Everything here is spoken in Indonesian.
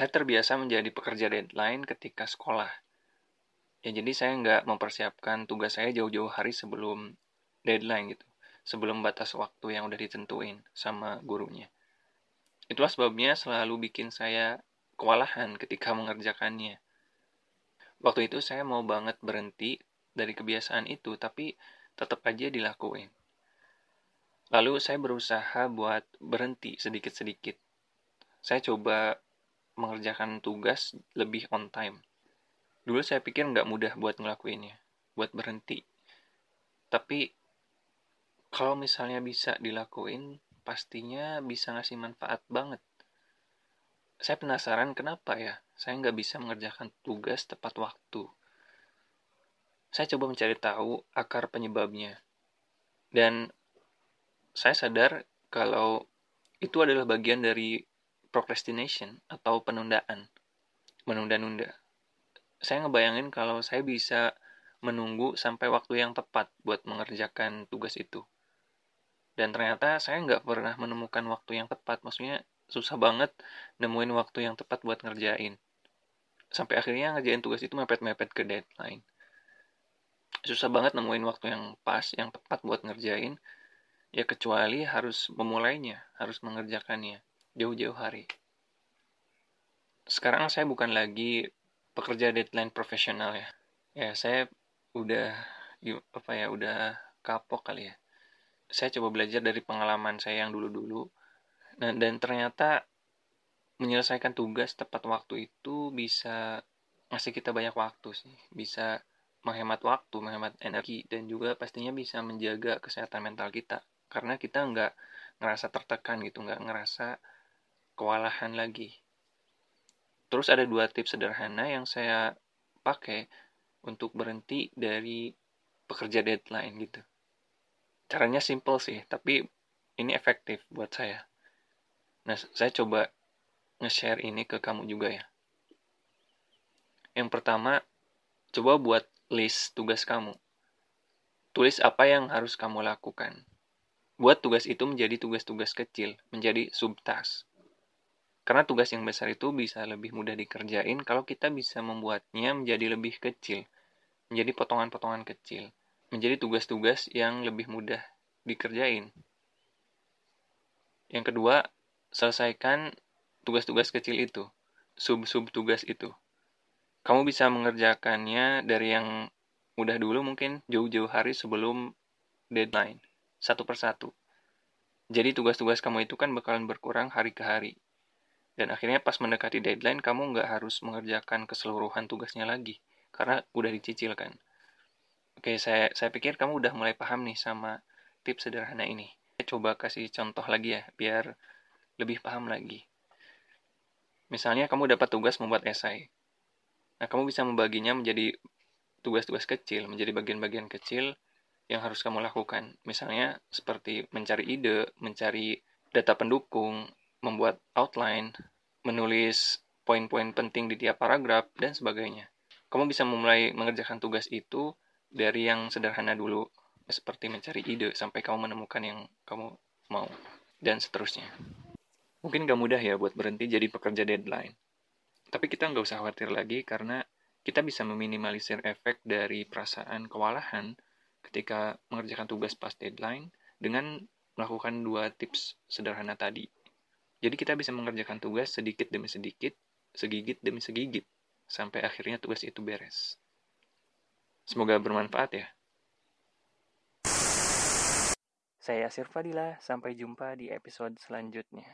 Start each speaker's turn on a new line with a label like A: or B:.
A: Saya terbiasa menjadi pekerja deadline ketika sekolah. Ya jadi saya nggak mempersiapkan tugas saya jauh-jauh hari sebelum deadline gitu. Sebelum batas waktu yang udah ditentuin sama gurunya. Itulah sebabnya selalu bikin saya kewalahan ketika mengerjakannya. Waktu itu saya mau banget berhenti dari kebiasaan itu, tapi tetap aja dilakuin. Lalu saya berusaha buat berhenti sedikit-sedikit. Saya coba mengerjakan tugas lebih on time. Dulu saya pikir nggak mudah buat ngelakuinnya, buat berhenti. Tapi kalau misalnya bisa dilakuin, pastinya bisa ngasih manfaat banget. Saya penasaran kenapa ya saya nggak bisa mengerjakan tugas tepat waktu. Saya coba mencari tahu akar penyebabnya. Dan saya sadar kalau itu adalah bagian dari procrastination atau penundaan. Menunda-nunda. Saya ngebayangin kalau saya bisa menunggu sampai waktu yang tepat buat mengerjakan tugas itu. Dan ternyata saya nggak pernah menemukan waktu yang tepat. Maksudnya susah banget nemuin waktu yang tepat buat ngerjain. Sampai akhirnya ngerjain tugas itu mepet-mepet ke deadline. Susah banget nemuin waktu yang pas, yang tepat buat ngerjain. Ya kecuali harus memulainya, harus mengerjakannya jauh-jauh hari. Sekarang saya bukan lagi pekerja deadline profesional ya. Ya, saya udah apa ya, udah kapok kali ya. Saya coba belajar dari pengalaman saya yang dulu-dulu. Nah, dan ternyata menyelesaikan tugas tepat waktu itu bisa ngasih kita banyak waktu sih. Bisa menghemat waktu, menghemat energi, dan juga pastinya bisa menjaga kesehatan mental kita. Karena kita nggak ngerasa tertekan gitu, nggak ngerasa kewalahan lagi. Terus ada dua tips sederhana yang saya pakai untuk berhenti dari pekerja deadline gitu. Caranya simple sih, tapi ini efektif buat saya. Nah, saya coba nge-share ini ke kamu juga ya. Yang pertama, coba buat list tugas kamu. Tulis apa yang harus kamu lakukan. Buat tugas itu menjadi tugas-tugas kecil, menjadi subtask. Karena tugas yang besar itu bisa lebih mudah dikerjain kalau kita bisa membuatnya menjadi lebih kecil, menjadi potongan-potongan kecil, menjadi tugas-tugas yang lebih mudah dikerjain. Yang kedua, selesaikan tugas-tugas kecil itu, sub-sub tugas itu. Kamu bisa mengerjakannya dari yang mudah dulu mungkin jauh-jauh hari sebelum deadline, satu persatu. Jadi tugas-tugas kamu itu kan bakalan berkurang hari ke hari. Dan akhirnya pas mendekati deadline, kamu nggak harus mengerjakan keseluruhan tugasnya lagi. Karena udah dicicil kan. Oke, saya, saya pikir kamu udah mulai paham nih sama tips sederhana ini. Saya coba kasih contoh lagi ya, biar lebih paham lagi. Misalnya kamu dapat tugas membuat esai. Nah, kamu bisa membaginya menjadi tugas-tugas kecil, menjadi bagian-bagian kecil yang harus kamu lakukan. Misalnya seperti mencari ide, mencari data pendukung, membuat outline, menulis poin-poin penting di tiap paragraf, dan sebagainya. Kamu bisa memulai mengerjakan tugas itu dari yang sederhana dulu, seperti mencari ide sampai kamu menemukan yang kamu mau, dan seterusnya. Mungkin gak mudah ya buat berhenti jadi pekerja deadline. Tapi kita nggak usah khawatir lagi karena kita bisa meminimalisir efek dari perasaan kewalahan ketika mengerjakan tugas pas deadline dengan melakukan dua tips sederhana tadi. Jadi kita bisa mengerjakan tugas sedikit demi sedikit, segigit demi segigit, sampai akhirnya tugas itu beres. Semoga bermanfaat ya.
B: Saya Sirfadila, sampai jumpa di episode selanjutnya.